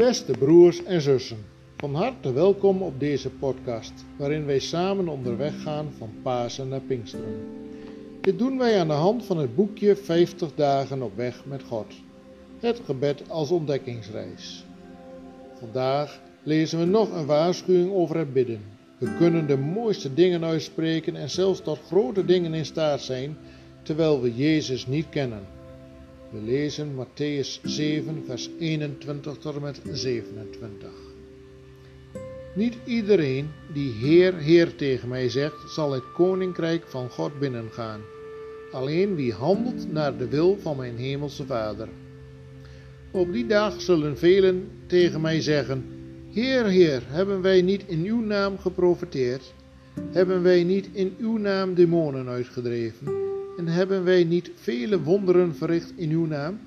Beste broers en zussen, van harte welkom op deze podcast, waarin wij samen onderweg gaan van Pasen naar Pinksteren. Dit doen wij aan de hand van het boekje 50 dagen op weg met God. Het gebed als ontdekkingsreis. Vandaag lezen we nog een waarschuwing over het bidden. We kunnen de mooiste dingen uitspreken en zelfs tot grote dingen in staat zijn, terwijl we Jezus niet kennen. We lezen Matthäus 7, vers 21 tot en met 27. Niet iedereen die Heer, Heer tegen mij zegt, zal het koninkrijk van God binnengaan. Alleen wie handelt naar de wil van mijn hemelse Vader. Op die dag zullen velen tegen mij zeggen: Heer, Heer, hebben wij niet in uw naam geprofeteerd? Hebben wij niet in uw naam demonen uitgedreven? En hebben wij niet vele wonderen verricht in uw naam?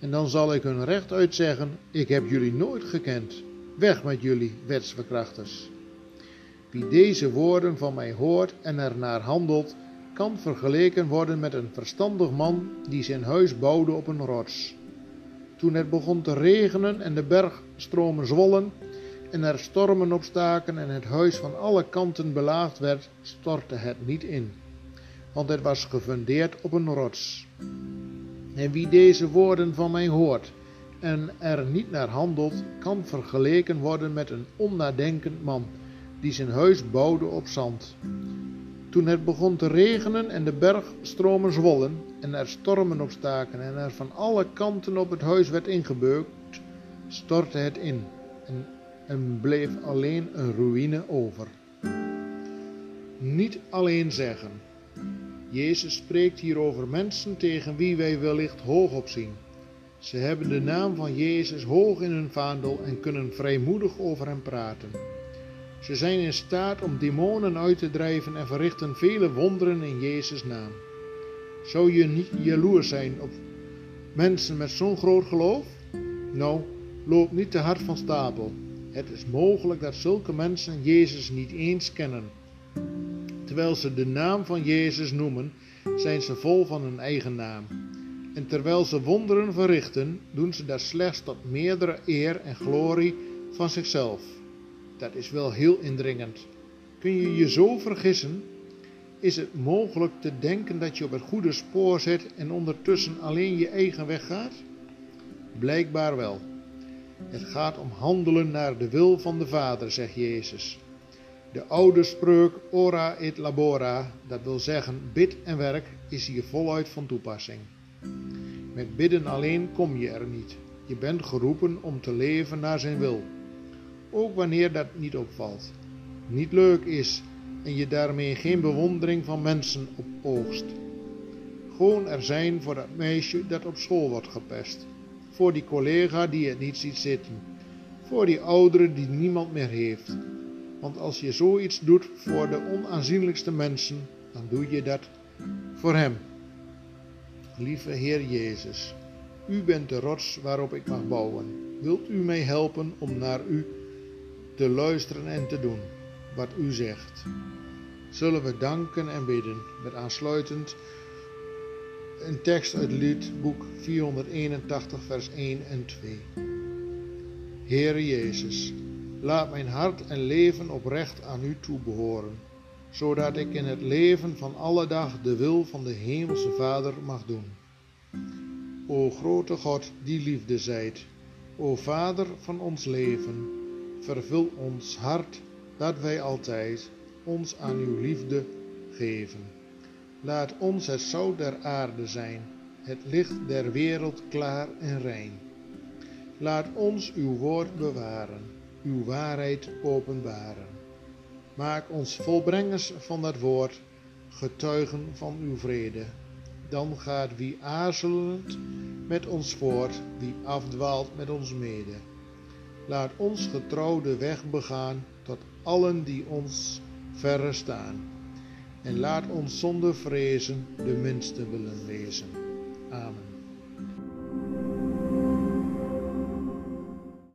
En dan zal ik hun rechtuit zeggen: Ik heb jullie nooit gekend. Weg met jullie, wetsverkrachters. Wie deze woorden van mij hoort en ernaar handelt, kan vergeleken worden met een verstandig man die zijn huis bouwde op een rots. Toen het begon te regenen en de bergstromen zwollen en er stormen opstaken en het huis van alle kanten belaagd werd, stortte het niet in, want het was gefundeerd op een rots. En wie deze woorden van mij hoort en er niet naar handelt, kan vergeleken worden met een onnadenkend man die zijn huis bouwde op zand. Toen het begon te regenen en de bergstromen zwollen en er stormen opstaken en er van alle kanten op het huis werd ingebeukt, stortte het in en, en bleef alleen een ruïne over. Niet alleen zeggen. Jezus spreekt hier over mensen tegen wie wij wellicht hoog op zien. Ze hebben de naam van Jezus hoog in hun vaandel en kunnen vrijmoedig over hem praten. Ze zijn in staat om demonen uit te drijven en verrichten vele wonderen in Jezus' naam. Zou je niet jaloers zijn op mensen met zo'n groot geloof? Nou, loop niet te hard van stapel. Het is mogelijk dat zulke mensen Jezus niet eens kennen. Terwijl ze de naam van Jezus noemen, zijn ze vol van hun eigen naam. En terwijl ze wonderen verrichten, doen ze dat slechts tot meerdere eer en glorie van zichzelf. Dat is wel heel indringend. Kun je je zo vergissen? Is het mogelijk te denken dat je op het goede spoor zit en ondertussen alleen je eigen weg gaat? Blijkbaar wel. Het gaat om handelen naar de wil van de Vader, zegt Jezus. De oude spreuk ora et labora, dat wil zeggen bid en werk, is hier voluit van toepassing. Met bidden alleen kom je er niet. Je bent geroepen om te leven naar zijn wil ook wanneer dat niet opvalt, niet leuk is en je daarmee geen bewondering van mensen oogst. Gewoon er zijn voor dat meisje dat op school wordt gepest, voor die collega die het niet ziet zitten, voor die oudere die niemand meer heeft. Want als je zoiets doet voor de onaanzienlijkste mensen, dan doe je dat voor Hem. Lieve Heer Jezus, U bent de rots waarop ik mag bouwen. Wilt U mij helpen om naar U te luisteren en te doen wat u zegt. Zullen we danken en bidden met aansluitend een tekst uit liedboek 481 vers 1 en 2. Heere Jezus, laat mijn hart en leven oprecht aan u toebehoren, zodat ik in het leven van alle dag de wil van de Hemelse Vader mag doen. O grote God, die liefde zijt, o Vader van ons leven, vervul ons hart dat wij altijd ons aan uw liefde geven. Laat ons het zout der aarde zijn, het licht der wereld klaar en rein. Laat ons uw woord bewaren, uw waarheid openbaren. Maak ons volbrengers van dat woord, getuigen van uw vrede. Dan gaat wie aarzelend met ons voort, wie afdwaalt met ons mede. Laat ons getrouw de weg begaan tot allen die ons verre staan. En laat ons zonder vrezen de minste willen wezen. Amen.